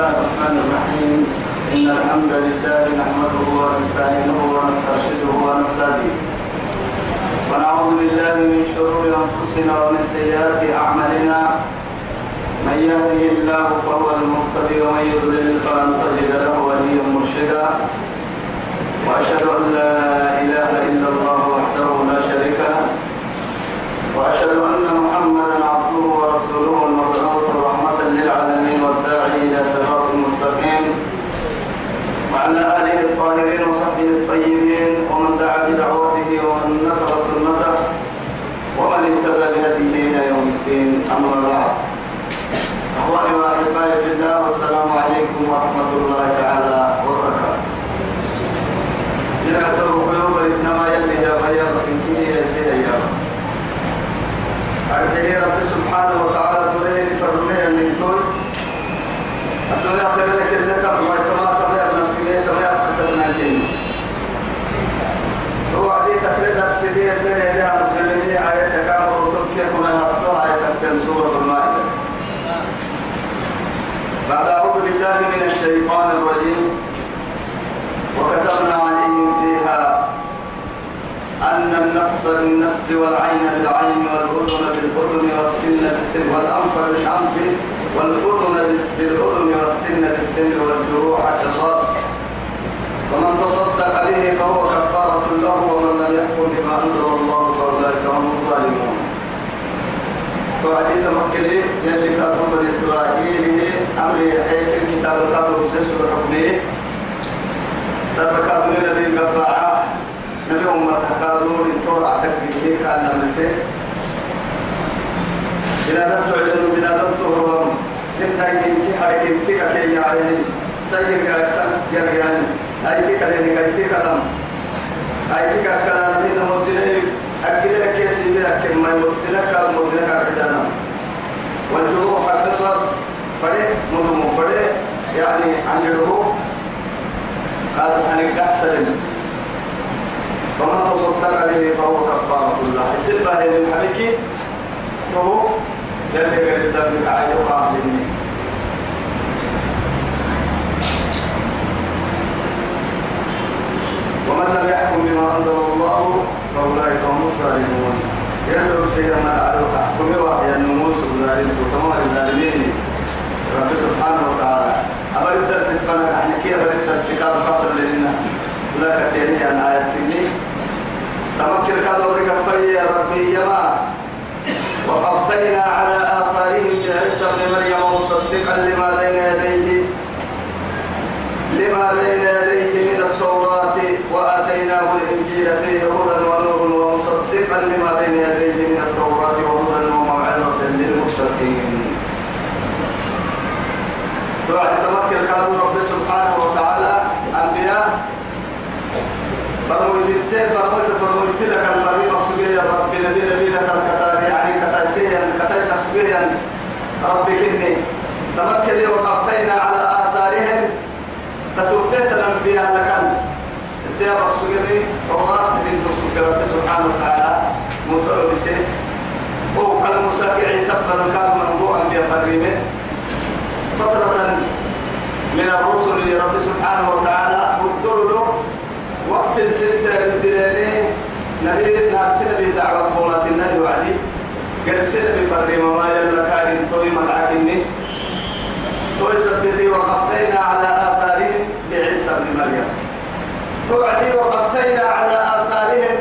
الله الرحمن الرحيم. إن الحمد لله نحمده ونستعينه ونسترشده ونستهديه. ونعوذ بالله من شرور أنفسنا ومن سيئات أعمالنا. من يهده الله فهو المهتدي ومن يضلل فلن تجد له وليا مرشدا. وأشهد أن لا إله إلا الله وحده لا شريك له. وأشهد أن محمدا عبده ورسوله المبعوث رحمة للعالمين والداعي إلى صراط مستقيم وعلى آله الطاهرين وصحبه الطيبين ومن دعا بدعوته ومن نصر سنته ومن اهتدى بهديه إلى يوم الدين. أما بعد. أخواني وأحبائي في الله والسلام عليكم ورحمة الله تعالى وبركاته. إذا أتوا قلوب إنما يلي يا غير في كنيه يا سيدي يا رب. سبحانه وتعالى تريه فرميه من كل الدنيا خير لك إلا تبع كما تبع نفسي ليه تبع كتبنا الدين هو عدي تفريد السيدي اللي لها مكلمين آية وتركيا كنا نفتوها آية سورة المائدة. بعد أعوذ بالله من الشيطان الرجيم. وكتبنا عليهم فيها أن النفس بالنفس والعين بالعين والأذن بالأذن والسن بالسن والأنف بالأنف والأذن بالأذن والسن بالسن والجروح قصاص ومن تصدق به فهو كفارة له ومن لم يحكم بما أنزل الله فأولئك هم الظالمون فحديث مكلي يلي كاتب بني إسرائيل أمر حيث الكتاب الكاتب بسيسر حكمه سبكات من الذي قطعه نبي أمة تكادون التور عدك به كان نمسي إذا لم تعلن بنا لم تهرم تبدأ ينتي حرك ينتي كي يعني سير جالسا يرجعني أي كي كلامي كي كلام أي كي كلام من مدينة أكيد لك يسير لك ما مدينة كلام مدينة كعدنا والجروح القصص. فريق مدمو فريق يعني عن الجروح هذا حنك أحسن ومن تصدق عليه فهو كفارة الله السلبة هي للحبيك وهو يلي قد ذلك عيد وقاهلني ومن لم يحكم بما أنزل الله فأولئك هم الظالمون. يدعو سيدنا على أحكم وهي النموذج الظالم وكما الظالمين رب سبحانه وتعالى. أبر الدرس فانا إحنا كي أبر الدرس كاد قصر لنا لا كتير عن آيات فيني. تمكن كاد أبرك في يا ربي يما وقفينا على آثارهم بعيسى ابن مريم مصدقا لما بين يديه. لما بين يديه من التوراة وآتيناه الإنجيل فيه هدى ونور ومصدقا لما بين يديه من التوراة وهدى وموعظة للمتقين بعد تمكن كانوا رب سبحانه وتعالى أنبياء. فرموا الدين فرموا لك الفريق مقصودية رب الذي نبي لك الكتاب يعني كتاسيا كتاسا سبيا رب كني. تمكن لي وقفينا على آثارهم. فتوقيت الأنبياء لك الدين مقصودية توراة من رب سبحانه وتعالى موسى وبسيه هو كان موسى عيسى فنكاد منبوعا بفريمه فترة من الرسل لرب سبحانه وتعالى قدروا وقت الستة الدلالين نبي نارسنا بدعوة قولات النبي وعدي. قرسنا بفرم ما يلا كان توي مدعكني. توي سبتي وقفينا على آثارهم بعيسى بن مريم. توعدي وقفينا على آثارهم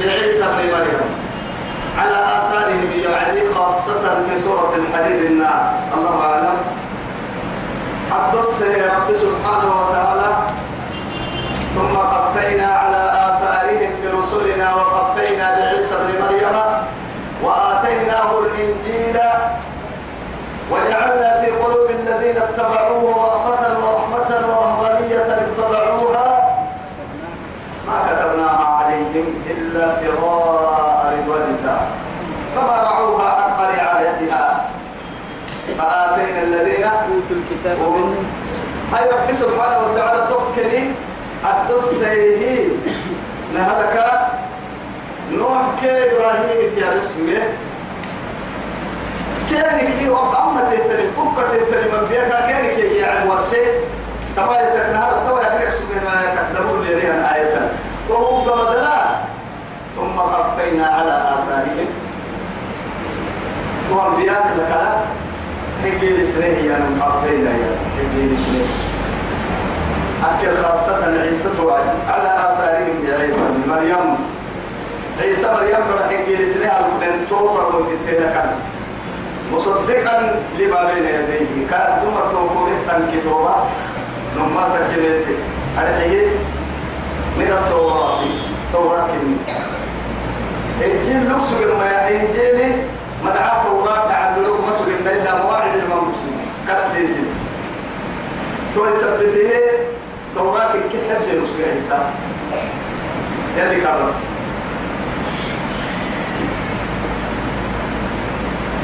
بعيسى بن مريم. على آثارهم يعني خاصة في سورة الحديد النار. الله أعلم. الدس رب سبحانه وتعالى. ثم قفينا على آثارهم برسلنا وقفينا بعيسى بن مريم وآتيناه الإنجيل وجعلنا في قلوب الذين اتبعوه رأفة ورحمة ورهبانية اتبعوها. ما كتبناها عليهم إلا ابتغاء رضوان الله فما رعوها حق رعايتها فآتينا الذين أوتوا الكتاب منهم هاي رب سبحانه وتعالى توكلي. الدسيه نهلك نوح كي إبراهيم يا رسمه كان كي وقامة تتري فكة تتري من كما يتكنها التوى يحرق سبحانه يتكدروا لي آية طوب بدلا ثم قفينا على آثارهم. وأنبياء لك حكي لسنه يا من قفينا يا حكي لسنه أكل خاصة عيسى على آثارهم يا عيسى مريم. عيسى مريم حكي لسنه من توفر وتتين كان. مصدقا لما بين يديه كان دوما توفر تنكتوبة نما سكنت. على من التوراة. توراة. كلمة إنجيل لسر ما إنجيل مدعاة توراة تعالوا لكم مسؤول من إلا مواعظ المنبسين كسيسين تو يثبته توراة كحف لنسل عيسى. يلي كررت.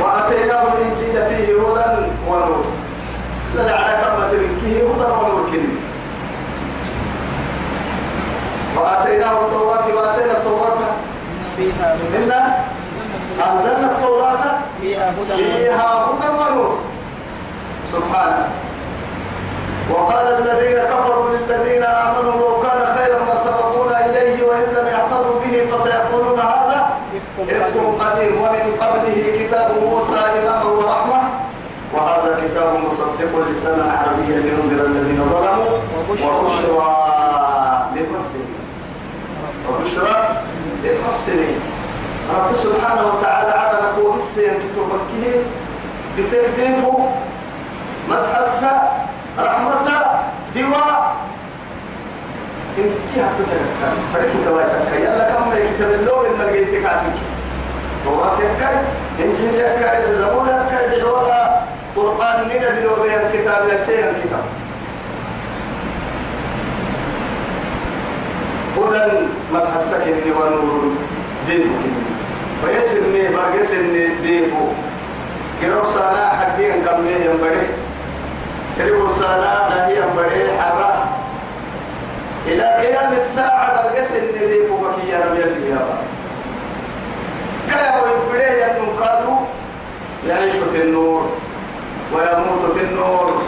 وآتيناه الإنجيل فيه هدى ونور. لنعلى كلمة منكه هدى ونور كلمة وآتيناه التوراة وآتينا التوراة. إنا أنزلنا التوراة. فيها هدى ونور. سبحانه. وقال الذين كفروا للذين آمنوا لو كان خيرا ما سبقونا إليه وإن لم يعتروا به فسيقولون هذا إفك قديم. ومن قبله كتاب موسى إماما ورحمة. وهذا كتاب مصدق لسانا عربيا لينذر الذين ظلموا وبشرى للمحسنين. وبشرى للمحسنين. رب سبحانه وتعالى على نقول السين كتبكه بتكتيفه مسحسة رحمة دواء. إن كي حطيتك فريق توايتك يلا كم كتاب اللون إن لقيتك عتك توراة يكاي إنجيل يكاي زبور يكاي دلولا قرآن من دلولا الكتاب يسير الكتاب. هدى مسح السكن ونور ديفو فيسرني برقسني ديفو. كيرو سانا حقي ان كم ليه ينبري كيرو سانا نهي ينبري حرا إلى قيام الساعة برقسني ديفو بكي يا يا رب. كلا أنه قالوا يعيش في النور ويموت في النور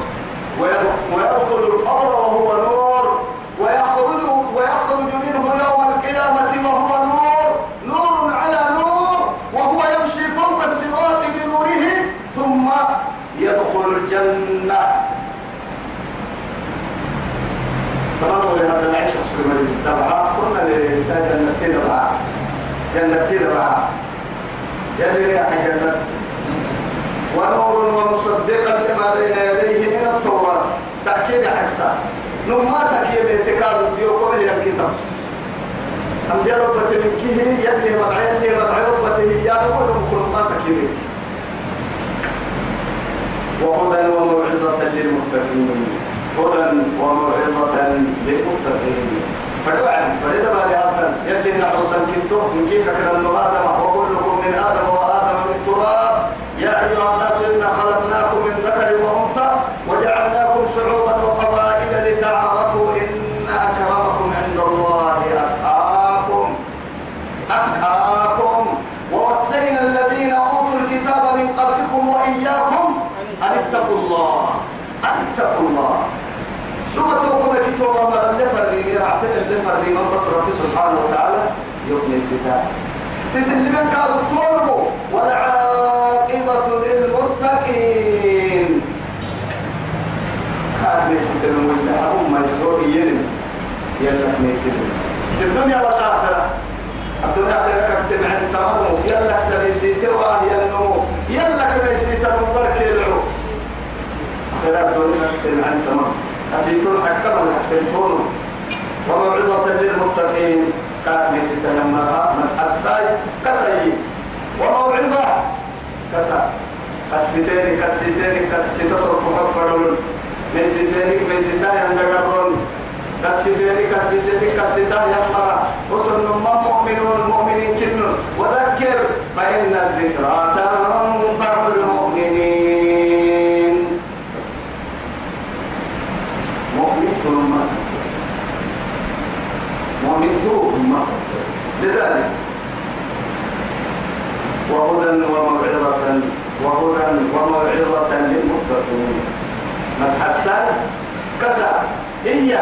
ويدخل القبر وهو نور ويخرج ويخرج منه يوم القيامة وهو نور نور على نور وهو يمشي فوق الصراط بنوره ثم يدخل الجنة تمام لهذا العيش رسول الله تبعها قلنا لجنتين رعا جنتين رعا يلي يا جنة ونور ومصدقا لما بين يديه من التوراة. تأكيد عكسا نما سكيه باعتقاد ديوكم هي الكتاب. أنبياء ربة منكه يلي مدعي يلي مدعي ربته يا نقول كل ما سكيت وهدى وموعظة للمتقين. هدى وموعظة للمتقين. فدعا فإذا ما لهذا يلي نعوسا كنتو من كيف كان آدم وكلكم من آدم وآدم من تراب يا أيها الناس إنا خلقناكم من ذكر وأنثى وجعلناكم شعوبا وقبائل لتعارفوا إن أكرمكم عند الله أتقاكم أتقاكم ووصينا الذين أوتوا الكتاب من قبلكم وإياكم أن اتقوا الله أن اتقوا الله ثم توقف كتاب الله اللفر لي رعتنا اللفر لي من بصر ربي سبحانه وتعالى يغني ستار تسلمن كادوا توربوا والعاقبة للمتقين. كاد نسيت المولى هم ما يسروا يلم يلا نسيت في الدنيا والآخرة. الدنيا خير كتب عند تمرمو يلا سريسيت وهي النمو. يلا كميسيت المبارك يلعو خير الدنيا كتب عند تمرمو أفيتون أكمل حفلتون وموعظة للمتقين. نسيت لما مسح الساي. كسي. وموعظة. كسا. كسيتين كسيسين كسيتا صرف حبرون ميسيسين ميسيتا يندقرون كسيتين كسيسين كسيتا يحمر وصل ما مؤمنون مؤمنين كنون. وذكر فإن الذكرى تنفع المؤمنين بس. مؤمن ثم مؤمن ثم لذلك وهدى وموعظة وهدى وموعظة للمتقين. مسح السال كسى هي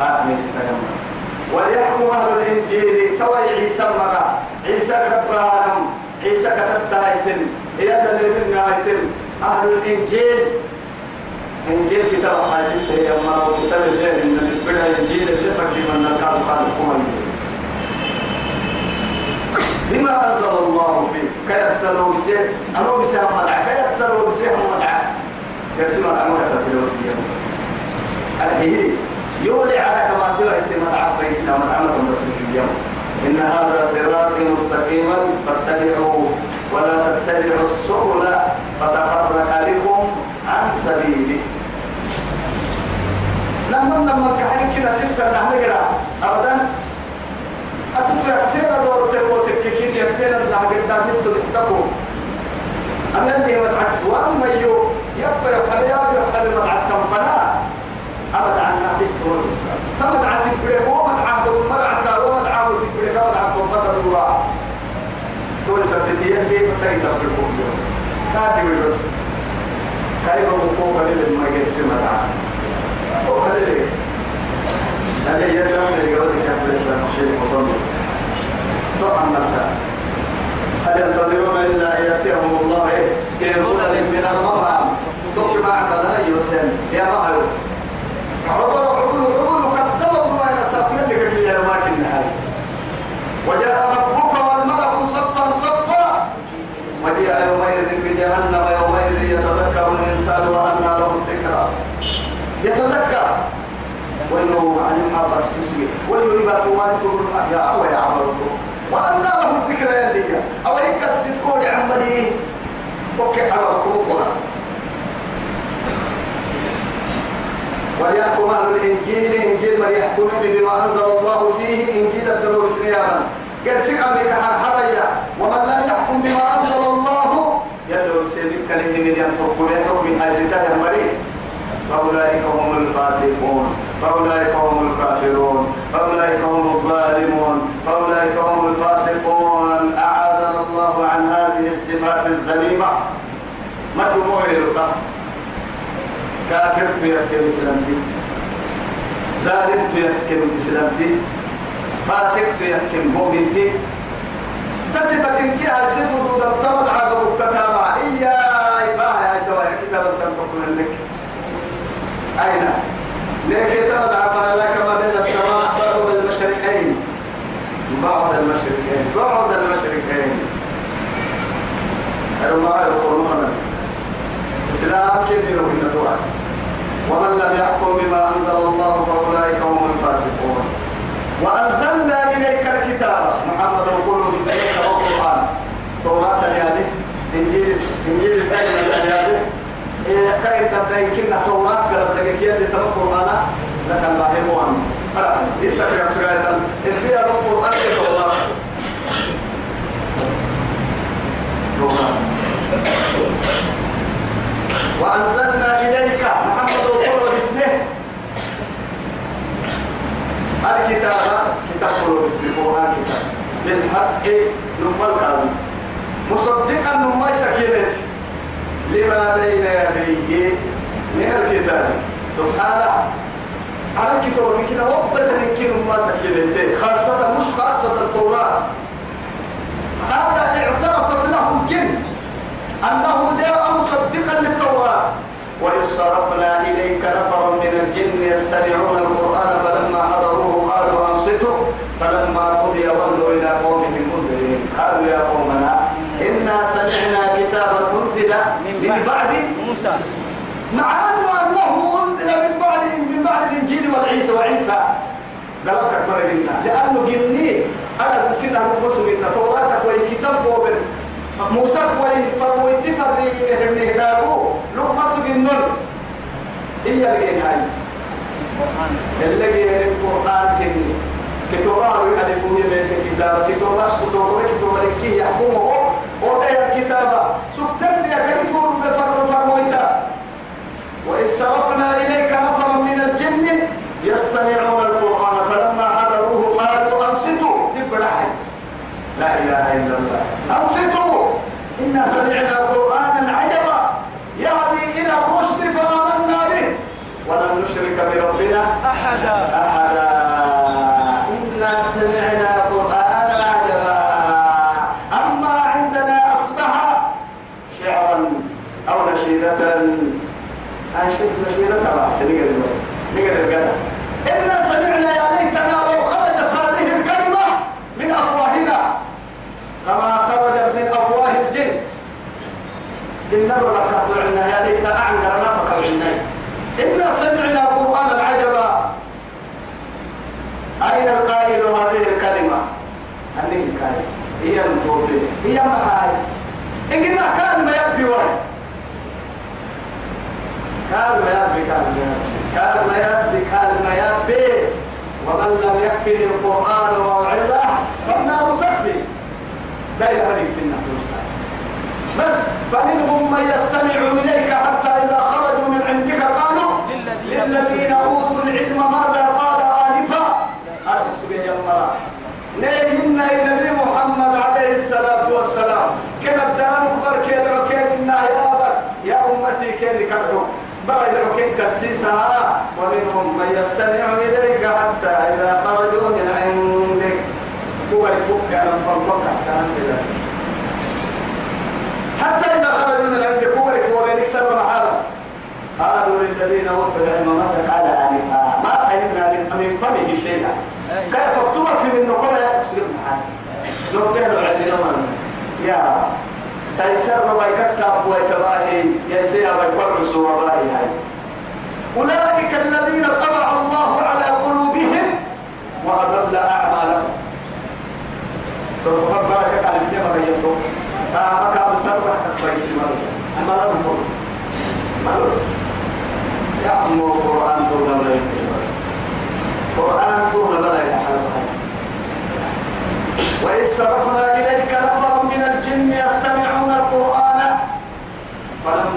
هات ميسي وليحكم أهل الإنجيل توي عيسى مرة. عيسى كبرانم عيسى كتبتايتن إيا اللي من أهل الإنجيل. إنجيل كتاب حاسب هي أما كتاب الغير إن البدع الإنجيل اللي فرق من نكال قال بما أنزل الله فيه. كيبتلوا بسيه أنا بسيه مدعى. كيبتلوا بسيه مدعى؟ يرسم العمل كتبتلوا الحين يولي على كما تلعت مدعى بيتنا مدعى بس اليوم. إن هذا صراطي مستقيما فاتبعوه ولا تتبعوا السبل فتفرق بكم عن سبيله. لما لما كان كده ستة نحن أبدا. أتوتر كتير دور تبو تككيت يكتير الله قد ستة تحتكم أنا اللي متعدت وأما يو يبقى يحل يبقى يحل متعدت فنا أبدا عن نحبك تقول. تمتعت تبريك ومتعهد ومتعهد ومتعهد تبريك ومتعهد ومتعهد ومتعهد تقول سبتي يلي مسايد أبريكم كاتب بس كاي بقوم قليل ما يجلس متعهد وقليل هذا يجمع لي قول لك يا الإسلام شيء مطمئن طبعا نبدأ هل ينتظرون إلا أن يأتيهم الله؟ بظلل من الغمام تقول بعد لا يوسن يا معلوم عبر عبر عبر كذب الله يسافر لك في الأماكن النهاية وجاء ربك والملك صفا صفا. وجيء يومئذ بجهنم يومئذ يتذكر الإنسان وأنى له الذكرى. يتذكر. وإنه عن المحبس تسجي وإنه يبات ما يا أبو يا عمرو وأنى له الذكرى يلي. أو هيك الستكون عملي على ركوبها وليحكم أهل الإنجيل إنجيل من يحكم بما أنزل الله فيه إنجيل الدروب سنياما قرسك أمريكا حرية؟ ومن لم يحكم بما أنزل الله؟ يدعو سيدك له من ينفق ويحكم من أزيدها المريض. فأولئك هم الفاسقون فأولئك هم الكافرون فأولئك هم الظالمون. فأولئك هم الفاسقون أعاذنا الله عن هذه الصفات الذميمة ما دموع كافر تيكل بسلامتي. ظالم تيكل بسلامتي. فاسق تيكل مؤمنتي تسبت إنك أرسل حدود التمد عقب التتابع إيا إباها يا دواء كتاب التنبق لك. أين؟ لكن تمد عفنا لك ما بين السماء بعض المشرقين بعض المشرقين الرماء يقولون إسلام كيف يروح ومن لم يحكم بما أنزل الله فأولئك هم الفاسقون. وأنزلنا إليك الكتاب. محمد يقول بسيرك القرآن. توراة اليابي إنجيل إنجيل الدين اليابي إيه كاين تبدا يمكن توراة؟ قرب لك كي اللي تبقى القرآن؟ لك الله هو فلا يسأل يا سجاية إنتي القرآن كتوراة وأنزلنا إليك محمد يقول باسمه. الكتاب كتاب قلوب اسم القرآن كتاب بالحق نمال كان مصدقا نمال سكينت لما بين يديه من الكتاب. سبحانه. على الكتاب كده وقت يمكن ما سكينت خاصة مش خاصة التوراة هذا اعترفت له الجن أنه جاء مصدقا للتوراة وإذ صرفنا إليك نفرا من الجن يستمعون القرآن فلما حضروه قالوا أنصتوا فلما قضي ولوا إلى قومهم منذرين. قالوا يا قومنا إنا سمعنا كتابا أنزل. من بعد موسى مع أنه أنه أنزل من بعد من بعد والعيسى وعيسى قالوا كبر لنا لأنه جني. أنا ممكن أن أقول لنا توراتك وكتاب وبن موسى كوي فرويت فري من هدابو لو ما سجنن هي اللي هاي اللي هي القرآن تني. كتابة ألفون يبين كتاب. كتابة كتابة كتابة كي يحكمه. ده الكتابة سكتن يا كيفور بفر فرويتا وإذ صرفنا إليك يستمعون القرآن فلما حضروه قالوا أنصتوا. تبرع لا إله إلا الله. أنصتوا. إنا سمعنا قرآنا عجبا يهدي إلى الرشد فآمنا به. ولن نشرك بربنا أحدا أحدا إنا سمعنا قرآنا عجبا أما عندنا أصبح شعرا أو نشيدة أنشد نشيدة رأس نقدر نقدر القدر إنا سمعنا يا ليتنا لو خرجت هذه الكلمة من أفواهنا كما خرجت من أفواه الجن جن ركعت عنا يا ليت أعنقر نفق عنا إنا سمعنا قرآنا عجبا أين القائل هذه الكلمة؟ أني القائل. هي المتوبة هي معاي إن كان ما يبكي وين كان ما يبكي كان ما يبكي. كان ما يبكي كان ما يبكي. ومن لم يكفه القرآن ووعظه فالنار تكفي. لا في النفس بس فمنهم من يستمع إليك حتى إذا خرجوا من عندك قالوا للذين أوتوا العلم ماذا قال آنفا أرسل به المرأة نيهن النبي محمد عليه الصلاة والسلام كان الدران كبر كان وكان إنا يا أبر يا كان كرهو. برا وكان كسيسها ومنهم من يستمع إليك حتى إذا خرجوا من عندك. كبر كبر فانفق أحسن كذا حتى إذا خرجوا من عندك كبر فورين يكسروا معانا قالوا للذين أوتوا العلم ماذا قال آنفا ما فهمنا من فمه شيئا. كيف اكتب في من نقول يا أسلم معانا لو تهلوا عندنا يا تيسر ويكتب ويتباهي يسير ويقرص وباهي هاي أولئك الذين طبع الله على قلوبهم وأضل أعمالهم. سورة بركة على الدنيا مريتو تا مكا مسرح كويس المرة أما لا نقول يا أمو القرآن تقول لا بس. القرآن تقول لا يحلم وإذ صرفنا إليك نفر من الجن يستمعون القرآن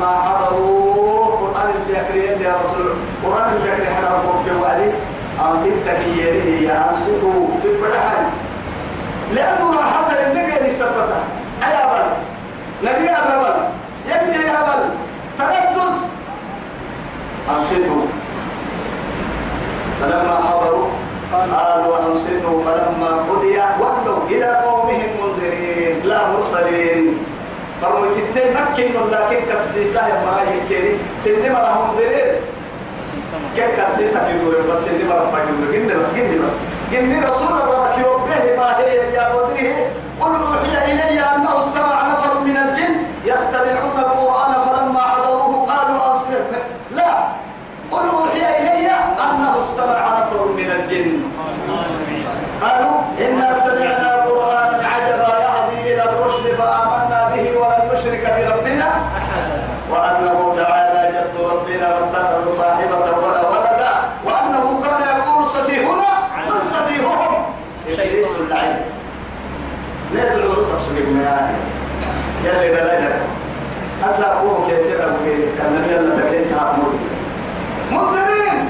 فلما حضروا القرآن اللي يكريه يا رسول القرآن اللي يكريه حضروا في وعدي أمين تكييره يا أنصتوا تبرحل لأنه راحة النبي سبتها أي أبل؟ نبي أبل يبني أبل. تلزز أنصتوا فلما حضروا قالوا أنصتوا فلما قضي ولوا إلى قومهم منذرين. لا مرسلين. فرموا تتين مكين لكن كسيسا يا مراي الكيري سنة مرة منذرين كيف كسيسا يقول بس سنة مرة فاكر جن بس جن بس جن رسول الله يوبه ما هي يا مدره قل أوحي إلي أنه استمع نفر من الجن يستمعون القرآن فلما حضروه قالوا أنصتوا لا قل أوحي إلي أنه استمع نفر من الجن قالوا إنا سمعنا وأنه تعالى جد ربنا ما اتخذ صاحبة ولا ولدا وأنه كان يقول سفيهنا من سفيههم؟ إبليس اللعين. ندعو نصف سبيل يا ليلى ليلى أسأقوه كيسير أبو كان يلا تكيت هارمون منذرين!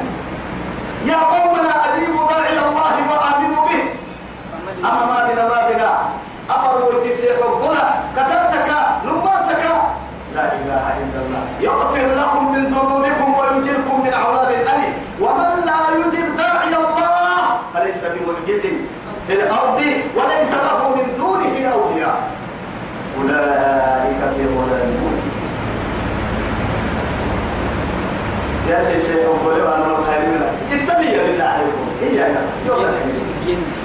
يا قومنا أجيبوا داعي الله وآمنوا به. أما ما بنا ما بنا. أفروا تسيح ربنا كتبتك نماسك لا إله إلا الله يغفر لكم من ذنوبكم ويجركم من عذاب أليم ومن لا يجب داعي الله فليس بمعجز في الأرض وليس له من دونه أولياء. أولئك في ضلال مبين. سيحب له أنا الخير منك اتبعي بالله عليكم. هي أنا. يوم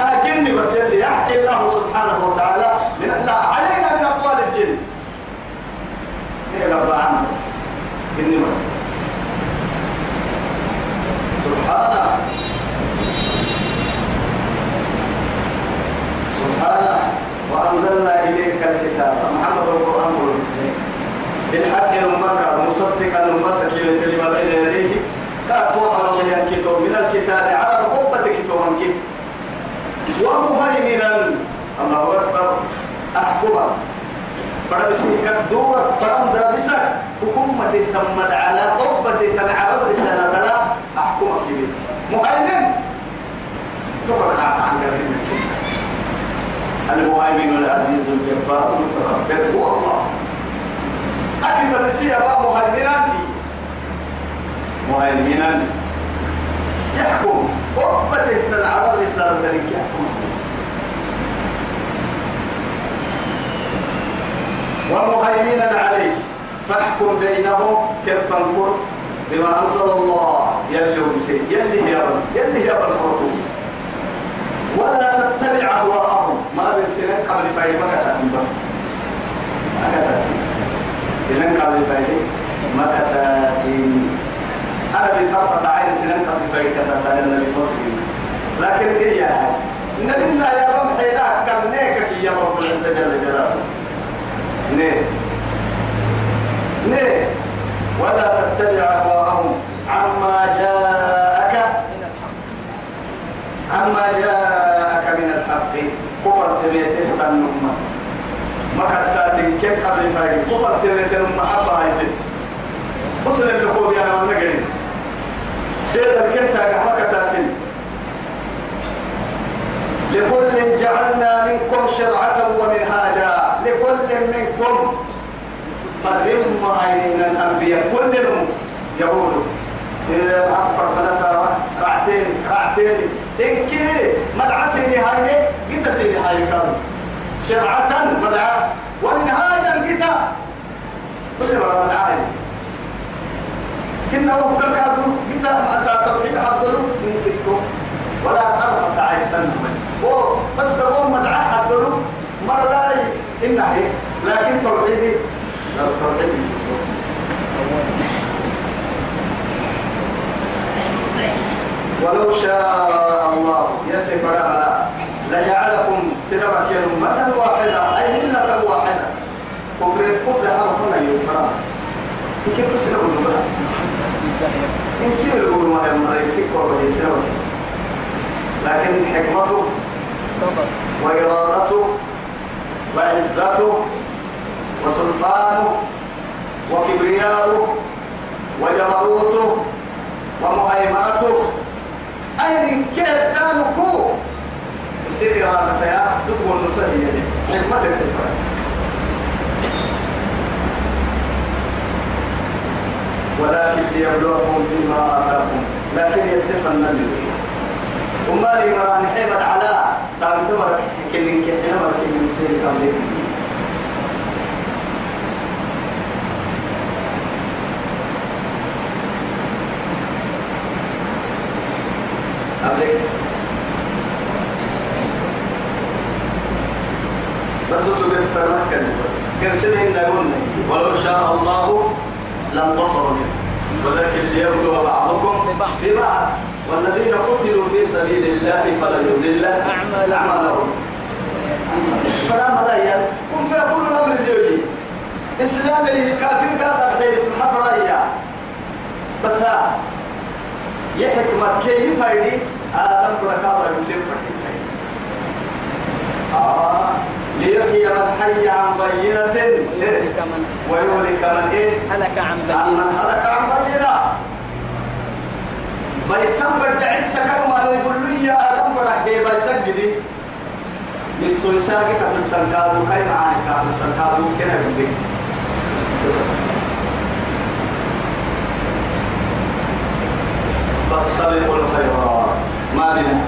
أجني بس اللي يحكي الله سبحانه وتعالى من الله علينا من أقوال الجن. هي رب عمس جني سبحانه سبحانه وأنزلنا إليك الكتاب. محمد القرآن والمسلمين بالحق المكر مصدقا ومسكين لما بين يديه. كافوها الله الكتاب. من الكتاب على قبة كتاب كتاب ومهيمنا. الله أكبر. أحكمه. فرمسي كدورة فرم دابسة حكومة تمت على قبة تنعرض رسالة لا أحكمك بيت. مهيمن. تقرأ عن قريب المهيمن العزيز الجبار المتربع هو الله. أكيد رسي أبا مهيمنا. مهيمنا. يحكم. وقبته تنعب الرسالة ذلك يحكم. ومهيمنا عليه. فاحكم بينهم كيف تنكر بما أنزل الله. يلي يلي هي رب. يلي هي رب ولا تتبع أهواءهم. ما بسنين قبل فايد ما كتاتين بس. ما كتاتين سنين قبل فايد ما كتاتين أنا بطرفة عين سنين قبل فايد كتاتين النبي فصلين لكن إيه يا هاي نبينا يا رب حيلا كم نيكك يا رب العزة جل جلاله. نيه نيه ولا تتبع أهواءهم عما جاءك عما جاءك من الحق كفر تبيته تنم. ما كتات كم قبل فايد كفر تبيته محبة هاي وصل اللقوب يا نوان نقرين دير الكنتا كما كتاتين لكل جعلنا منكم شرعة ومنهاجا لكل منكم فرم عين الأنبياء. كلهم يقولوا أكبر فلسا رعتين رعتين. إن كي مدعسيني هاي قيت سيني هاي كانوا شرعة مدعا. ومنهاجا قيت كل مرة مدعا كنا وقتك هذا قيت أنت توحيد حضروا. إن كنتم ولا ترفع تعيشتنا بس تقوم مدعا حضروا. مرة لا إنها لكن توحيدي. توحيدي. ولو شاء الله يلي فرعنا لجعلكم سنبك أمة واحدة أي ملة واحدة كفر كفر هذا كنا يفرع إن كنت سنبك إن كنت يقولوا ما هي مريتك وبدي سنبك لكن حكمته وإرادته وعزته وسلطانه وكبرياؤه وجبروته ومهيمنته أين كيف دانكو يصير إرادة يا تدخل نصهي حكمة التفاعل ولكن ليبلوكم فيما آتاكم لكن يتفن النبي وما لي مران حيمد على تعب تمرك كنن كحنا مرك من سير كامل أبليك. بس سبب تمكن بس كرسلين نقول ولو شاء الله لانتصروا منه ولكن ليبلو بعضكم ببعض. والذين قتلوا في سبيل الله فلن يضل أعمالهم. فلا مرايا كن فيقول الأمر اليومي إسلامي كافر قادر حديث الحفرية بس ها يحكمة كيف هيدي آدم بركاته يقول لهم آه ليحيي من حي عن بينة. ويهلك من إيه؟ هلك عن من بينة. هلك عن بينة. بيسان بدع السكر ما يقول لي يا آدم بدع كي بيسان جدي نسوي ساقي كفل سنكادو كاي معاني كفل سنكادو كنا بدي فاستبقوا الخيرات. ما بنا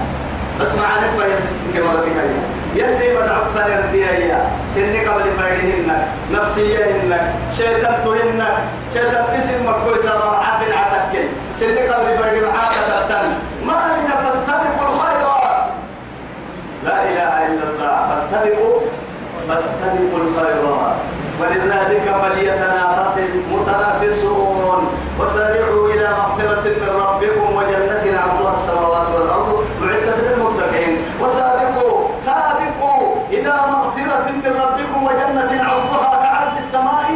بس معاني فيسس كما تكلم يلي بدع فنرديا سنك قبل فايدهن نفسيهن شيطان تهن شيطان تسم مكوي سبب عدل عتكل سنك قبل فايده معاك تتن ما بنا فاستبقوا الخيرات. لا إله إلا الله. فاستبقوا. فاستبقوا الخيرات. ولذلك فليتنافس المتنافسون. وسارعوا إلى مغفرة من ربكم. وسابقوا سابقوا إلى مغفرة من ربكم وجنة عرضها كعرض السماء.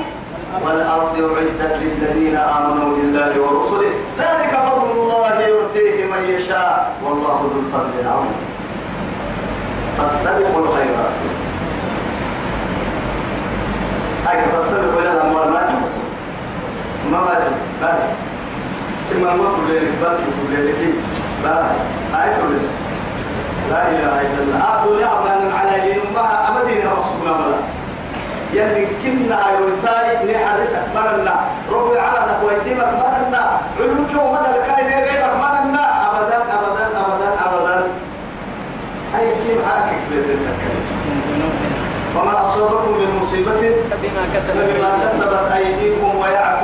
والأرض أعدت للذين آمنوا بالله ورسله. ذلك فضل الله يؤتيه من يشاء. والله ذو الفضل العظيم. فاستبقوا الخيرات. هاي فاستبقوا إلى الأموال ما ما ما تموتوا سمع موت ليلك بل ليلك باهي. هاي تقول لا إله إلا الله. أقول يا أبنا على يدين ما أبدين مقصود أبدا يلي كنا يرثاي نحرسك مرنا. ربي على نقويتيمك مرنا. علوك ومدى الكاين ريبك مرنا. أبدا أبدا أبدا أبدا. أي كيم هاكك وما أصابكم من مصيبة؟ فبما كسبت أيديكم ويعفو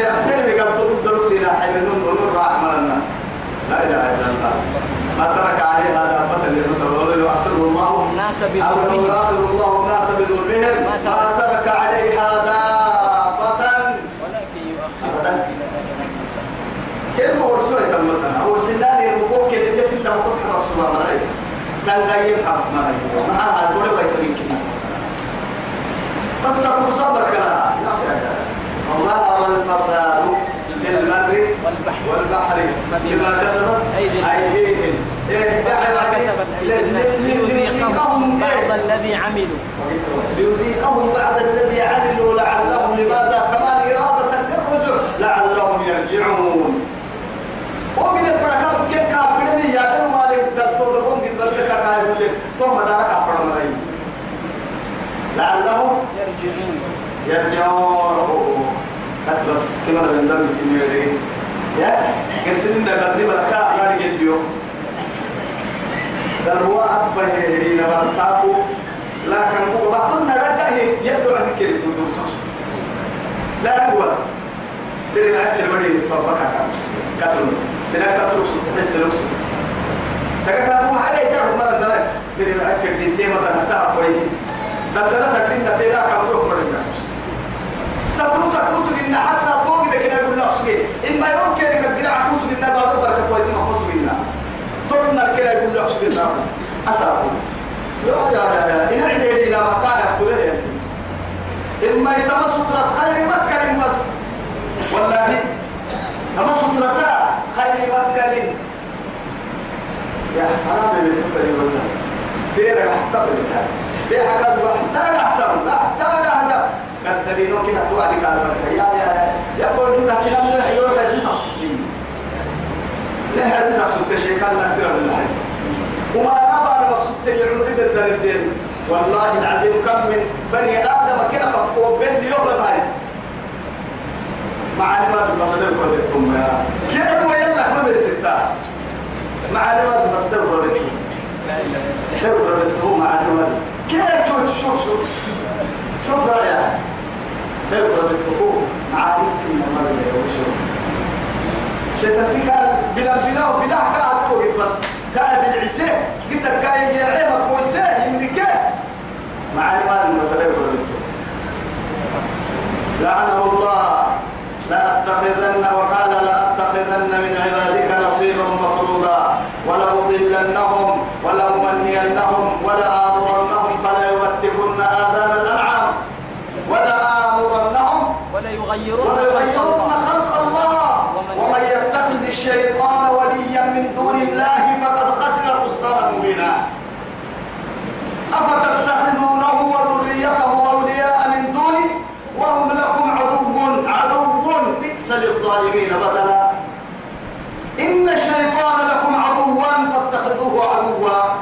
أبتني قال تنفرا سينا حين نور رحمنا لا إله إلا الله. ما ترك عليها دابة للمتولد يؤخره الله الناس أو لو بظلمهم يؤاخذ الله الناس بظلمهم ما ترك. عليها دابة ولكن يؤخرهم هو رسول كمتنا هو سنان المقوم كده اللي في الله وقت رسول الله ملايك تنغير حق ملايك معها الدولة ويتمين كنا بس لا تصبك ظهر الفساد في البر والبحر. بما كسبت أيدي أيديهم. إيه ليذيقهم بعض الذي عملوا. ليذيقهم بعد الذي عملوا لعلهم لماذا؟ كمان إرادة للرجوع لعلهم يرجعون. ومن البركات كيف كان بني يا بنو مالي دكتور دبون قد بدك كاي يقول لك ثم دارك أفرم لعلهم يرجعون. يرجعون. أتبس كما من دم في يا كرسين ده بدري بركة أنا نجيب اليوم دروا أكبر هنا برساكو لكن هو بعضنا رجعه يبدو عن كير دون سوس لا هو تري معك المدي طبقة كامس كسر سنة كسر وسط تحس لوس سكت أبو عليه كرب مرة دنا تري معك الدين مثلا تها كويس دنا تكين نتيجة كم روح مرة تتروسك مسك إن حتى توقي ذا كنا نقول نفسك إما يوم كنا كدنا مسك إن بابا بركة ويدنا مسك إن تقولنا كنا يقول نفسك سامو أسامو لا لا إن عندي إلى مكان أسطوره إما يتم سترة خير مكة بس والله تم سترة خير مكة يا حرام من التفري والله. بيرك احتمل بيرك احتمل أحتاج احتمل قد تبينوا كنا توعدك على فرقة يا يا يقول إن سلام لا يروح الجسع سكين لا الجسع سكين شيء كان نقدر بالله وما نبى المقصود تجي عمري ده الدين والله العظيم كم من بني آدم كده فقوا بين يوم الهاي معلومات المصدر كلكم يا كيف ويلا ما معلومات المصدر كلكم لا إله إلا كيف كلكم معلومات كيف شوف شوف شوف رأيك تبقى بالحقوق. عارف إن ما يوصل شيء قال بلا بلا وبلا كا توقف بس. كا بالعساء قلت كا يعلم كويسة يملك مع المال المسألة لعنه الله. لأتخذن وقال لأتخذن من عبادك نصيبا مفروضا ولأضلنهم ولأمنينهم ولآمرنهم فلا يبتكن آذان الأنعام ولآمرنهم ولا يغيرون وليغيرن خلق الله ومن يتخذ الشيطان وليا من دون الله فقد خسر خسرانا مبينا أفتتخذونه وذريته أولياء من دوني وهم لكم عدو عدو بئس للظالمين بدلا. إن الشيطان لكم عدوا فاتخذوه عدوا.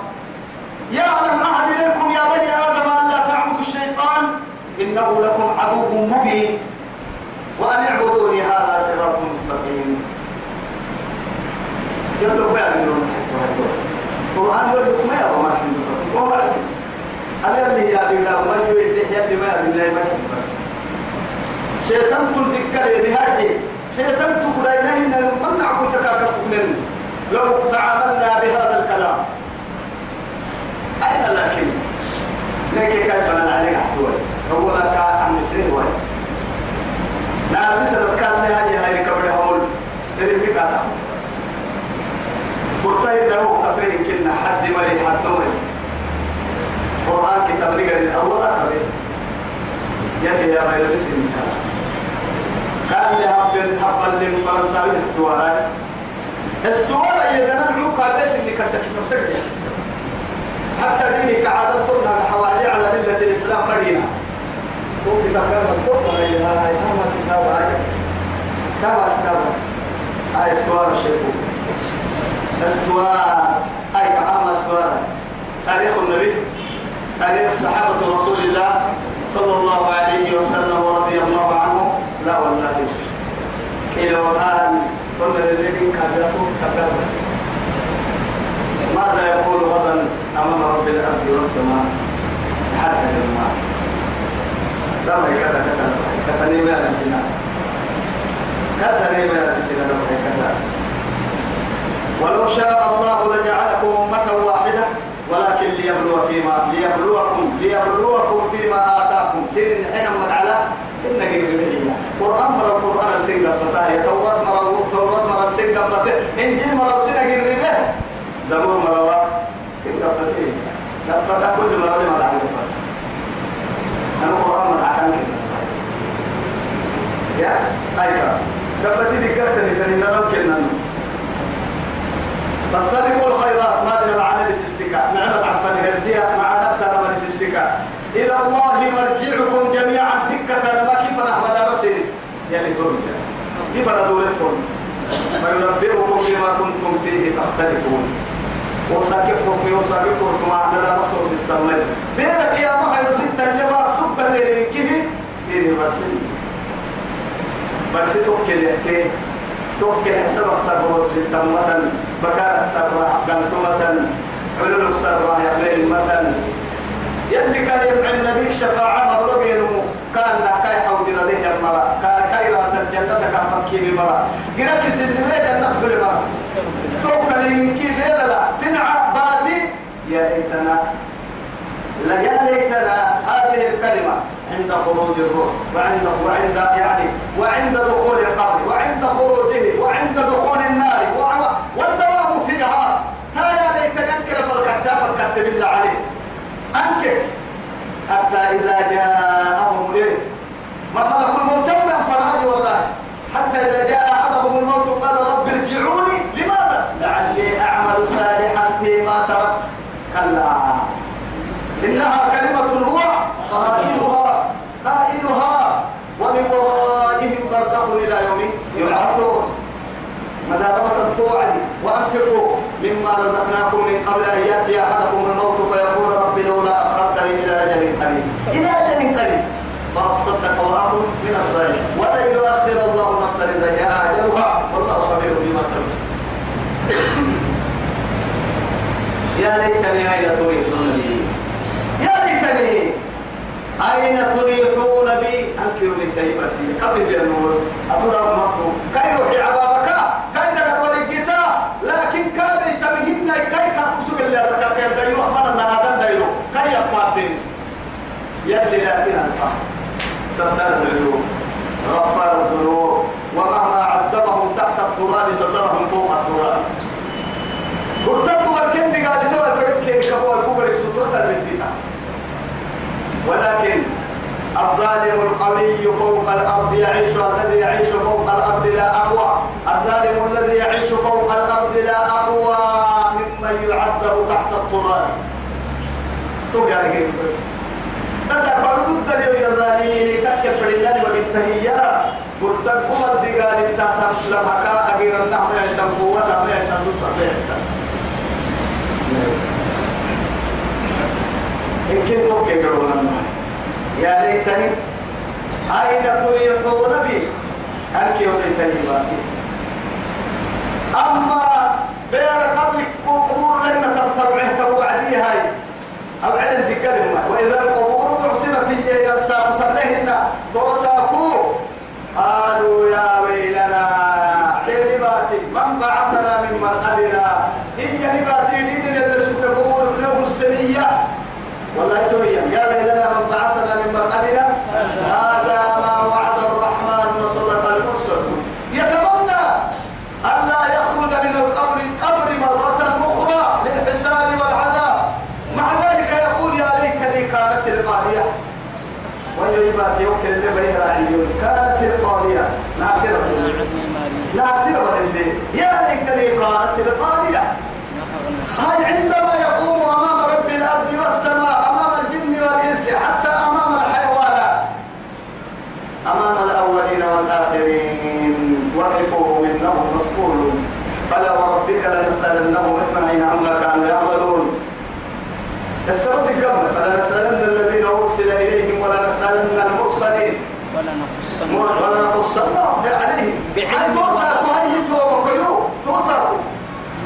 يعلم أحد إليكم يا بني آدم أن لا تعبدوا الشيطان؟ إنه لكم عدو مبين. وأن اعبدوني هذا صراط مستقيم. بقى من القرآن يقول ما يبغى ما الحين بس هو ما أنا اللي يا بلا ما يقول لي يا بلا ما ما بس. شيطان تلذكر بهذه شيطان تقول إليه إن من نعبد تكاكف لو تعاملنا بهذا الكلام. أين لكن؟ لكن كيف أنا عليك أحتوي؟ هو لك عن مسير وين؟ ناس سنة كان لها هاي كبر هول. تري بك هذا قلت له تفرين كنا حد مري حد مري قرآن كتاب لي قال أول أكبر. يلي يا غير بسم قال هبل هبل لي فرنساوي استوارا استوارا يدنا العوكا بس اللي كنت كتبتك حتى ديني كعادة تبنى حوالي على ملة الإسلام قرينا هو كتاب كان مكتوب هاي هاي كما كتاب هاي. كما كتاب هاي. استوار شيخو استوار هاي كما استوار تاريخ النبي تاريخ صحابة رسول الله صلى الله عليه وسلم ورضي الله عنه. لا والله. إلى الآن قلنا للذين كبرتوا كبروا ماذا يقول غدا أمام رب الأرض والسماء؟ حتى الماء لما كذا كذا كذا. نيمة نسينا كذا. نيمة نسينا كذا. ولو شاء الله لجعلكم أمة واحدة ولكن ليبلو فيما ليبلوكم ليبلوكم فيما آتاكم. سن حين على سن قريبية قرآن مرة قرآن سن قبطة توراة مرة توراة مرة سن قبطة إنجيل مرة سن قريبية دبور مرة سن قبطة قبطة كل مرة لما تعلم قبطة أنا قرآن مرة أحكام يا أيها قبطة ذكرتني فإن نمكن فاستبقوا الخيرات. ما بين معنا السكا نعمة عفن هردية معنا بس السكا إلى الله مرجعكم جميعا. تكة ما كيف نحمد رسل يعني دول كيف ندور التون فينبئكم بما كنتم فيه تختلفون. وساكت حكمي وساكت حكمي عندنا مصروف السمين بيرك يا محيو ستة سكة ليرين كيف؟ سيري برسل برسل توكل يحكي توكل حسب الصبر والستة مثلا بكاء السر قلتمة علول السر يعمل مثلا يلي كان يمع النبي شفاعة مبلغ ينمو. كان نحكاي حود رديه المرأة كان كايرة الجنة كان فكي بمرأة قرأك سنمي جنة كل مرأة توكل من كي لا تنعى باتي. يا ليتنا. لا يا ليتنا. هذه الكلمة عند خروج الروح وعند وعند يعني وعند دخول القبر وعند خروجه وعند دخول النار والدوام فيها. تا يا ليتني أنكر فالكتاب فالكتاب بالله عليه أنكر. حتى إذا جاءهم ما ملك الموت فرعي والله. حتى إذا جاء أحدهم الموت قال رب ارجعوني لماذا؟ لعلي أعمل صالحا فيما تركت. كلا. إنها كلمة هو قائلها قائلها. ومن ورائهم برزخ إلى يوم يبعثون. مدارمة توعد وأنفقوا مما رزقناكم من قبل أن يأتي أحدكم الموت فيقول رب لولا أخرتني إلى أجل قريب إلى أجل قريب وأكن من الصالحين ولا يؤخر الله نفسا إذا جاء أجلها. والله خبير بما تعملون. يا ليتني أين تريدون بي يا ليتني أين تريحون بي لي كيفتي قبل بالنوس أترى مكتوب كي روحي عبابك؟ كي دقر ولقيتا لكن كان يتمهن كي كاكسوك اللي ركاك يبدأ يوحمد أن هذا دايلو كي يبقى يلي لكن أنت ستر العيوب غفر الذنوب. ومهما عذبهم تحت التراب سترهم فوق التراب. قلتوا الكندي قال توا الفرق كيف كبوا الكبر سترة البنتيتا ولكن الظالم القوي فوق الأرض يعيش الذي يعيش فوق الأرض لا أقوى. الظالم الذي يعيش فوق الأرض لا أقوى ممن يعذب تحت التراب. تو يعني بس. بس أقول ضد اليوم يرضاني تكفر الله وبالتهيئة مرتبهم الدقال انت تسلم هكا أغير النعم يحسن قوة ما يحسن ضد ما يحسن إن كنت تقولون يا ليتني أين تريحون بي أنك وليتني باتي أما بير قبل قبور لنا تبتبعه توعدي هاي أو على الذكر وإذا القبور ينساق تبلهن توساكو قالوا يا ويلنا كلماتي من بعثنا من مرقدنا؟ هي نباتي دين سكن قبور له السنية. والله تويا يا ويلنا من بعثنا من مرقدنا هذا ما وعد الرحمن وصدق المرسل يتمنى ألا يخرج من القبر قبر مرة أخرى للحساب والعذاب مع ذلك يقول يا ليتني كانت القاضية ويبات يوكل اللي بيه راعيون كانت القاضية ناصرة ناصرة اللي يا ليتني كانت القاضية هاي عندما يقوم أمام رب الأرض والسماء أمام الجن والإنس حتى أمام الحيوانات أمام الأولين والآخرين وقفوا إنهم مسؤولون فلا وربك لنسألنهم أجمعين عما كانوا يعملون السبب القبل فلنسألن الذين أرسل إليهم ولنسألن المرسلين. ولنقصن عليهم بعلم توسعوا هاي توسعوا توسعوا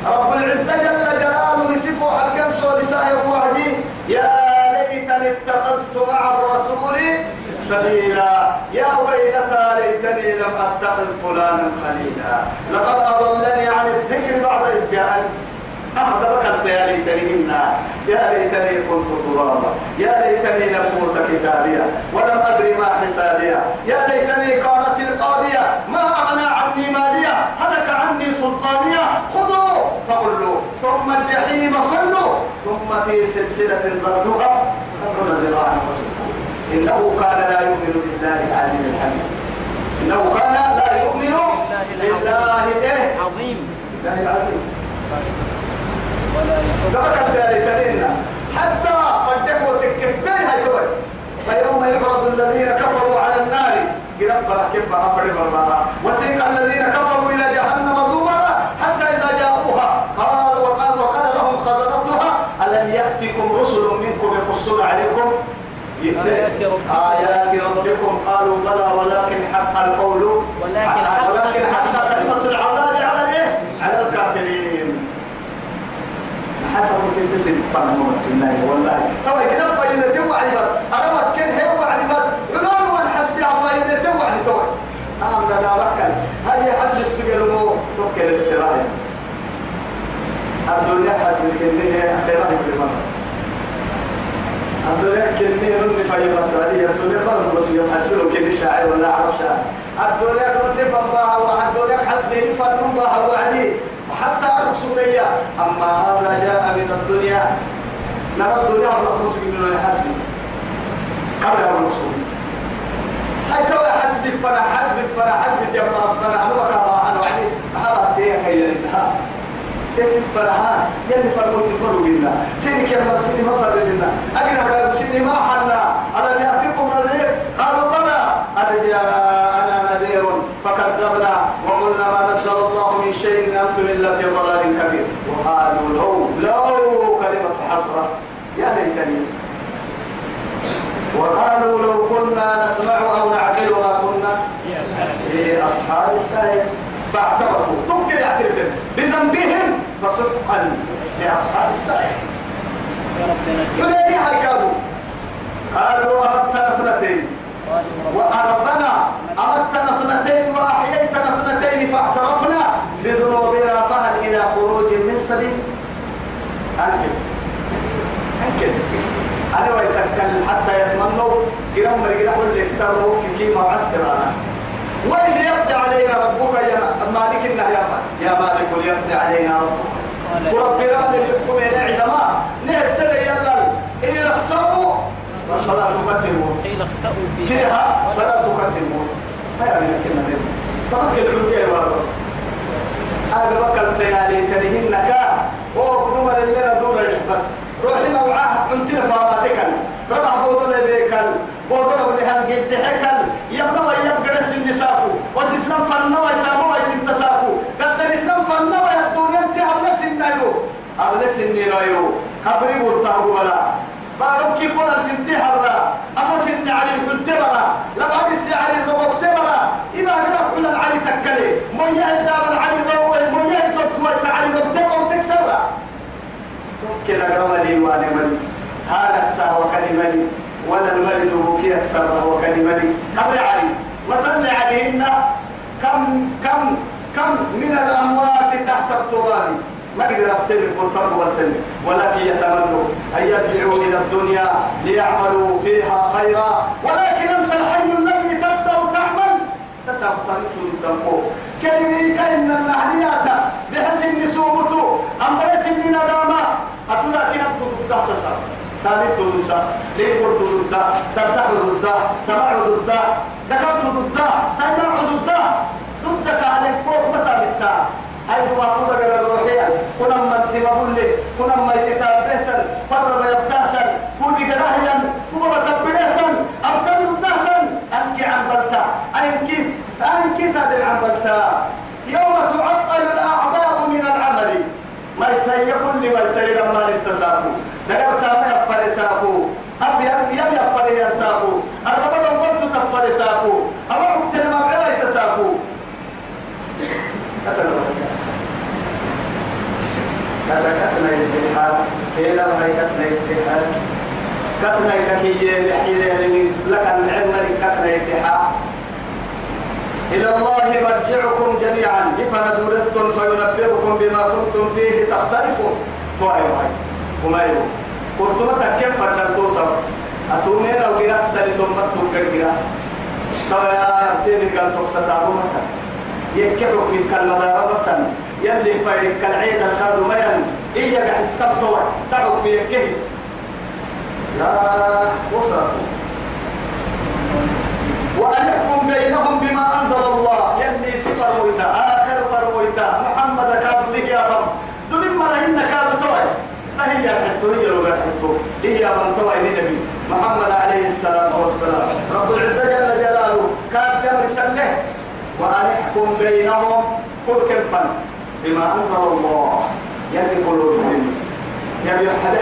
رب العزة جل جلاله يصفه حكا سولساء وعدي يا ليتني اتخذت مع الرسول سبيلا. يا ويلتى ليتني لم أتخذ فلانا خليلا. لقد أضلني عن الذكر بعد إذ جاءني. أهدى بكت يا ليتني منا يا ليتني كنت ترابا. يا ليتني لم أوت كتابيا. ولم أدري ما حسابيا. يا ليتني كانت القاضية. ما أغنى عني ماليا. هلك عني سلطانيا. خذوا! فغلوا. ثم الجحيم صلوا. ثم في سلسلة ضربها سبعون ذراعا إنه كان لا يؤمن بالله العزيز الحميد. إنه كان لا يؤمن بالله إيه؟ عظيم بالله العظيم. حتى فدك وتكبي هاي توي فيوم يعرض الذين كفروا على النار قرب وسيق الذين كفروا إلى جهنم زمرا حتى إذا جاءوها. قال وقال وقال لهم خزنتها ألم ياتكم رسل منكم يقصون عليكم. آيات ربكم. قالوا بلى ولكن حق القول. ولكن حق ولكن حق الكلمة. كلمة العذاب على الايه؟ على الكافرين حتى ممكن تسيب فهم الناي والله. طبعا كده فايدة توعي بس. أنا ما كان هي وعدي بس. حلول والحسب فايدة توعي توعي نعم لا بكل هاي حسب السجل مو؟ توكل السرايا الدنيا حسب الكلمة خيرا بالمرة الدنيا كلمة نن فايدة هذه الدنيا مرة بس يوم حسبه كل شاعر ولا عرب شاعر. الدنيا نن فنبها والدنيا حسبه فنن بها وعدي. حتى رسولية أما هذا جاء من الدنيا نرى الدنيا الرسول من الحسب قبل الرسول هاي توا حسب فنا حسب فنا حسب يما ربنا أنا وكما أنا وعدي محبا تيه كي يلدها كيسب فرها يلي فرمو تفروا بنا سيني كي أمر سيني ما فر بنا أجل هذا سيني ما حنا ألم يأتيكم نذير قالوا بلى قد جاءنا نذير فكذبنا وقلنا ما نزل الله من شيء إن أنتم إلا في ضلال كبير. وقالوا لو لو كلمة حسرة. يا ليتني. وقالوا لو كنا نسمع أو نعقل ما كنا في أصحاب السعير. فاعترفوا. تمكن يعترفون بذنبهم فسحقا لأصحاب السعير. حليني هاي كانوا قالوا أردتنا سنتين وربنا أمتنا سنتين وأحييتنا سنتين فاعترفنا بذنوبنا فهل إلى خروج من سبيل؟ أنكر. أنكر. أنا ويتكل حتى يتمنوا. قرام مرقنا قل لك سروا كي معسر أنا. وين يرجع علينا ربك يا مالك النهي يا مالك؟ ليرجع علينا ربك. وربنا من الحكم ينعي ما نهسر يلا إيه رخصوا فلا تقدموا. قيل اخسأوا فيها. فيها فلا تقدموا. ما يعني كنا نبي توكل الحكاية بس هذا وكل تيالي تنهين نكا هو قدوم لنا دون بس. روحي موعاه انتنا فاماتك ربع بوضنا بيكل. بوضنا ونهان قد حكل. يبنى ويبقى سن ساكو وسيسلم فلنا ويتامو ويتنتساكو قد تنتنم فلنا ويهدون أنت عبلا سنيرو عبلا سنيرو قبري مرتاهو ولا. بارك كل أفسن علي الحلتبرا لما نسي علي الربوكتبرا إذا قرأ كل علي تكلي. مياه الدابر علي ضوء مياه الدكتور تعالي نبتبع وتكسرها كده قرأ لي وأنا ملي. هذا أكسر وكلمني ولا الملد بوكي أكسر وكلمني قبل علي؟ مثل عليهن كم كم كم من الأموات تحت التراب؟ ما قدر أبتل المرتب والتل. ولكن يتمنوا أن يرجعوا إلى الدنيا ليعملوا فيها خيرا. ولكن أنت الحي الذي تبدأ تعمل. تسابطنت الدمو كلمي كأن النهليات بحسن نسومته أمرس ندامة. أتولا كنبت ضده تسابط تابت ضده ليقر ضده ترتاح ضده تمع ضده ذكرت ضده تمع ضده ضدك على فوق متى بالتا هاي هو فصل كنا ما تبقول لي كنا ما يتتابهتن تذكرنا الاتحاد إلى رأيتنا الاتحاد كتنا ككية لحين لك العلم كتنا الاتحاد إلى الله مرجعكم جميعا فندورتم فينبئكم بما كنتم فيه تختلفون توعي وعي وما يوم قلتم تكيب فردن توصل أتومين أو قراء سليتم مطلوب قراء طبعا يبتيني قلتوك ستارو مطلوب يكيبك من كلمة ربطا يلي فايد كالعيد الكادو ميان إيجا السبت تعب بيكه لا وصل وأن يحكم بينهم بما أنزل الله. يلي سفر ويتا آخر فرويتا محمد كاد لك يا رب دون مرة إن كاد توي هي الحتو هي لو الحتو هي من توي النبي محمد عليه الصلاة والسلام. رب العزة جل جلاله كان كم رسالة وأن يحكم بينهم. كل كلفا بما أنزل الله. يلي كل مسلم يبي حد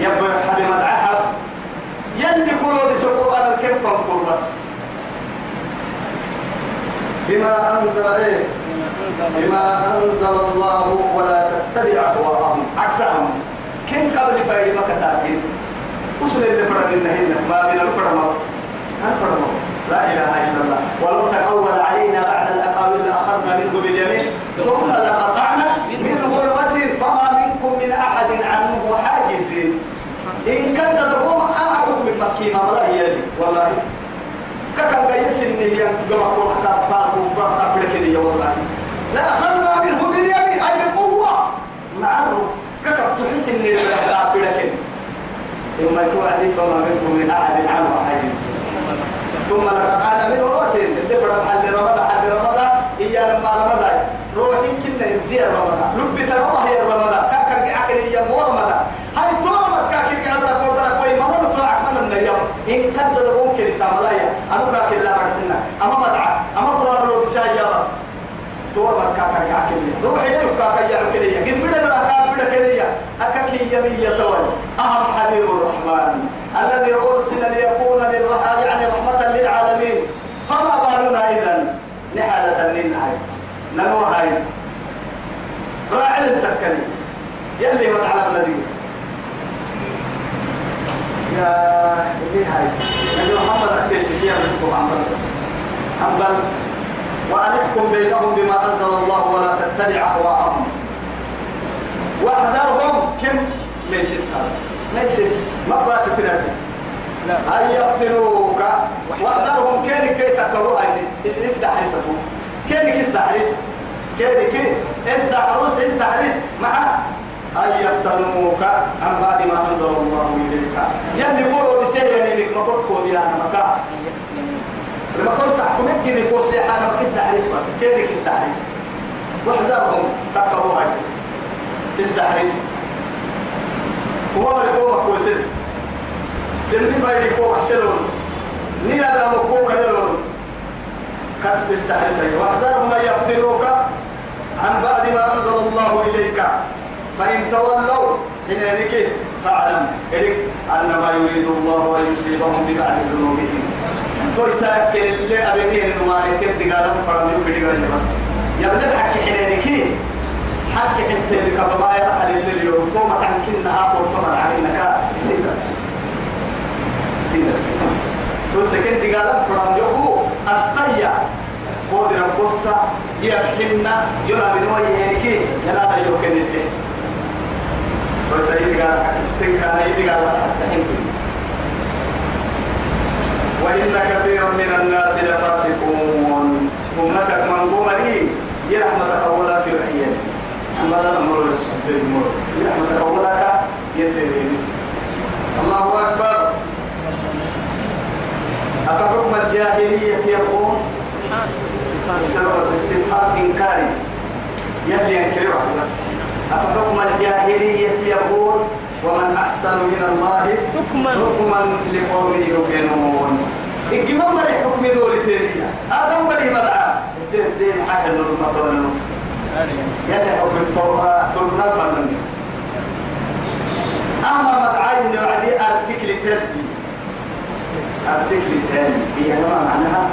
يبي حد مدعحب يلي كل بس القرآن الكلفا كل بس. بما أنزل إيه؟ بما أنزل الله ولا تتبع أهواءهم. عكسهم. كن قبل فايد ما كتاتين وصل اللي فرق النهين ما بين الفرما الفرما لا إله إلا الله. ولو تقول علينا بعد منه ثم لقطعنا منه الوتر فما منكم من أحد عنه حاجزين إن كنت تقوم أنا حكم مكي ما هي والله. ككن قيس إن هي قمع قرحة قارب قبل كده والله. لا أخذنا منه باليمين أي بقوة. معه. ككف تحس إن قبل كده. إما توعدي فما منكم من أحد عنه حاجز. ثم لقطعنا منه الوتر اللي فرق حل رمضان حل رمضان هي لما رمضان روحي يدي رمضان. لبي تروح هي رمضان. كاكا عقل هي رمضان هاي تومت كاكا قبل كوبرا كوي. ما نطلع من النيم إن ده ممكن تعملها أنا كاكا لا بعدنا أما مدعى أما قرآن لو بسايا تومت كاكا عقل روحي لو كاكا يعقل هي قد بدا بلا كاكا بدا كليا أكاكي يمية توالي أهم حبيب الرحمن. الذي أرسل ليكون يعني رحمة للعالمين. فما بالنا إذا نحالة للنهاية نمو هاي راعي التكني يلي من على الذي يا اللي هاي نبي محمد أكبر سكيا من طبعا بس. أمبل وأن يحكم بينهم بما أنزل الله ولا تتبع أهواءهم. واحذرهم. كم؟ ليسس قال. ليسس ما باس تنادي أن يقتلوك. واحذرهم. كان كي تقروا هاي استحرسته كان كي استحرس كان كي. استحرس استحرس مع أن يفتنوك عن بعد ما أنزل الله إليك. يعني قولوا بسيئة لك ما قلت قولي أنا مكا. لما كنت تحكم الجن كوسي أنا ما كستحرس بس. كان كي استحرس واحذرهم تقروا هاي استحرس وما ركوما كوسين سلمي فايدي كو حسلون نيا لا مكو كنلون قد استحرس واحذرهم ان يفتنوك عن بعد ما أنزل الله إليك. فإن تولوا حينئذ فاعلم. إليك أنما يريد الله ان يصيبهم ببعض ذنوبهم. تو يساك اللي ما يكد قالوا فرمي في بس يا ابن الحكي حينئذ حق انت اللي يرحل اليوم. توم عن كنا أقول طبعا عن إنك. يسير يسير تو سكنت قال فرام يقو أستيا. قدر القصة يبحنا يلا من وجه هيك يلا يوكل الدين تو سيد قال استن كان يدي قال وإن كثيرا من الناس لفاسقون. أمتك من قومري يرحمتك أولا في الحياة. أما لا نمر لسوء المر رحمتك أولك يدري الله أكبر. أفحكم الجاهلية يقول؟ السبب استفهام إنكاري. يلي ينكر بس. أفحكم الجاهلية يقول؟ ومن أحسن من الله حكما. حكما لقوم يوقنون إجمع مري حكم دول تانية. آدم بدي مدعى الدين دين حاجة نور يلي حكم ترنا الفنان أما مدعي من وعدي أرتكل تلبي أرتكل تاني هي ما معناها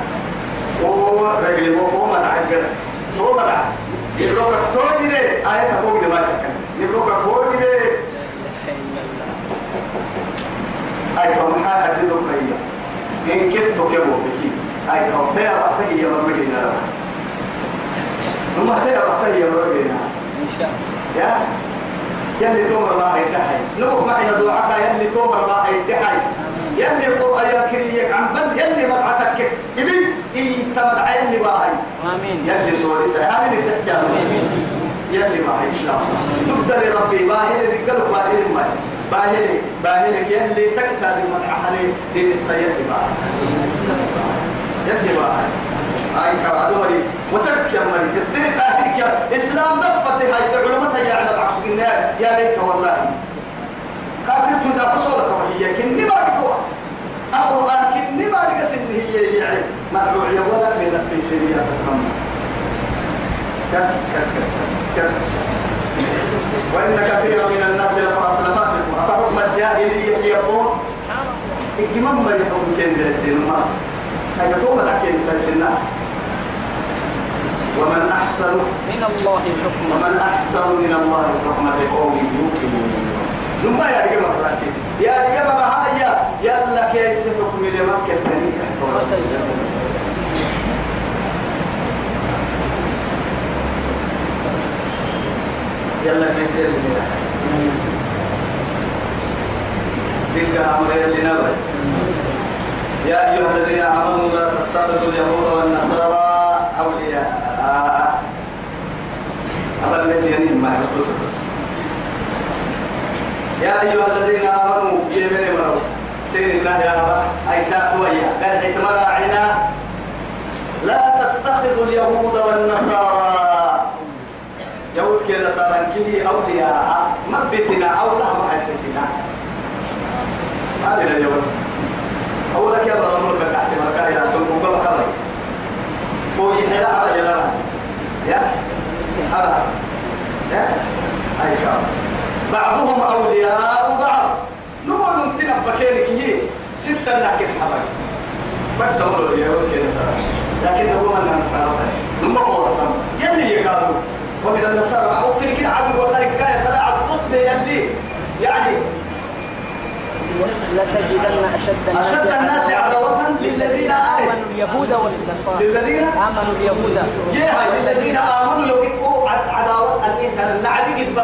هو رجل هو مدعي كده هو مدعي يبروك تودي ده آية تقول ده ما تكلم يبروك تودي ده أي حاجة دي دكتور إن كنت كبو بكي. أي كم تيا بحتي يا مرمجينا نما تيا بحتي يا يلي تومر ما هي دحي نبغى معنا دعاء يلي تومر ما هي دحي يلي القرآن يا كريك عم بل يلي مدعتك إذن إيه تمدع يلي باهي. آمين. يلي سوري سيامن الدكة يلي باهي إن شاء الله. تبدأ لربي باهي لذي قلب باهي لما باهي باهي يلي تكتب المدعى حلي دين السيد باهي. يلي باهي. هاي كعدو مري وسك يا مري الدنيا تأهيك يا إسلام دفتي هاي. علمتها يا عبد عكس النار يا ليت والله. كافر تدا قصورك وهي. كني قوة القرآن كني ما قسم هي يعني. مدعو يا ولا من في سبيل تتمنى كت كت كت كت وإن كثيرا من الناس لفاسقون. أفحكم الجاهلية يبغون إكمام ما يحكم كن درسين ما. هي توبة لكن درسنا ومن أحسن من الله حكما ومن أحسن من الله حكما لقوم يوقنون. لما يا رجال مراتي يا رجال مراتي يلا كيس حكم لمكة تاني يلا كيس اللي تلك أمر لنبي يا أيها الذين آمنوا لا تتخذوا اليهود والنصارى أولياء. أصلت يعني ما بس يا أيها الذين آمنوا يمن مروا سير الله يا رب أي تأوية قال حكمة راعنا لا تتخذوا اليهود والنصارى. يهود كذا صار كيه أولياء مبتنا أو لا ما حسيتنا هذه اليوم أولك يا بابا ملك تحت مركا يا سمو بابا كبري هو يحيى أبا يا يا؟ أبا يا؟ أي شاء بعضهم أولياء بعض. نقول نتنا بكينك هي ستة لكن حبايب. بس أقول يا ولد صار لكن هو من النصارى. بس ثم هو رسم يلي يقالوا ومن النصارى ممكن كده عدل والله كاية طلع القصة يلي. يعني لتجدن أشد أشد الناس عداوة للذين آمنوا. اليهود والنصارى. للذين آمنوا اليهود. يا للذين آمنوا لو يتقوا عداوة. أن النعب قد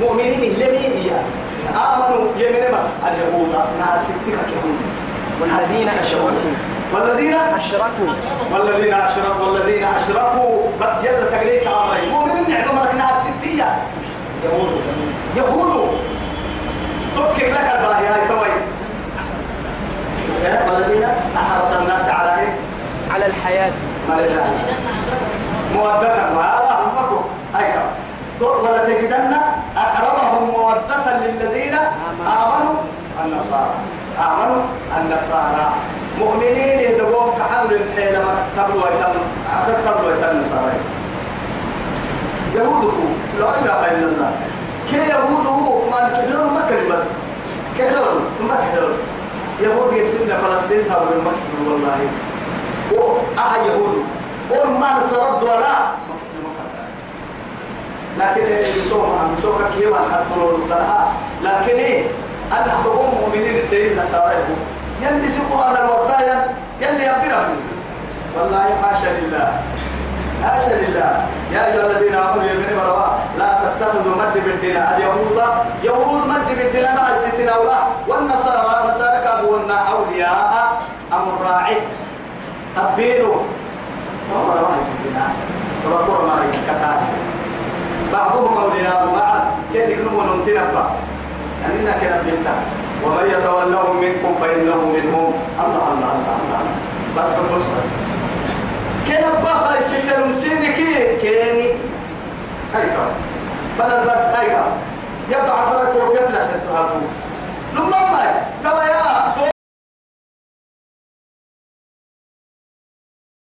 مؤمنين لمين هي؟ آمنوا يمين ما؟ اليهود. ناس ستك يهود والذين أشركوا. والذين أشركوا. والذين أشركوا. والذين أشركوا. بس يلا تقريت أمري مؤمنين نعمة ملك نهار ستية. يهود. يهود. تبكي لك الباهي. هاي توي. والذين أحرص الناس على إيه؟ على الحياة. ما لله مودة. وهذا همكم أيضا ولا تجدن أقربهم مودة للذين آمنوا النصارى. آمنوا النصارى. مؤمنين يدعون كحمل الحيل ما قبلوا يتم أخذ قبلوا يتم النصارى يهودكم لا إله إلا الله. كي يهوده ما نكهلون ما كلمة بس. كهلون ما كهلون يهود يسمى فلسطين تابوا المكة والله. وأها يهود. وما نصرد ولا لكن يسوع يسوع كيما حتى لها لكن إيه؟ أن حضرهم مؤمنين الدين نصارى يلي سقوا على الوصايا يلي يقدرهم والله حاشا لله. حاشا لله. يا أيها الذين آمنوا يا مروا لا تتخذوا مد بالدين اليهود يهود. مد بالدين لا ستنا ولا والنصارى نصارى كابونا أولياء أمر راعي أبينوا ما هو ما ستنا سبقوا ما كتاب. بعضهم أولياء بعض كيف يكونوا نمتنبا أننا كنا بنتا ومن يتولهم منكم فإنه منهم. الله الله الله الله بس بس بس كنا بخا يسكرون سينكي كيني. أيها فلا بس أيها يبقى عفرات وفيت لك تهاتو لما ما توا يا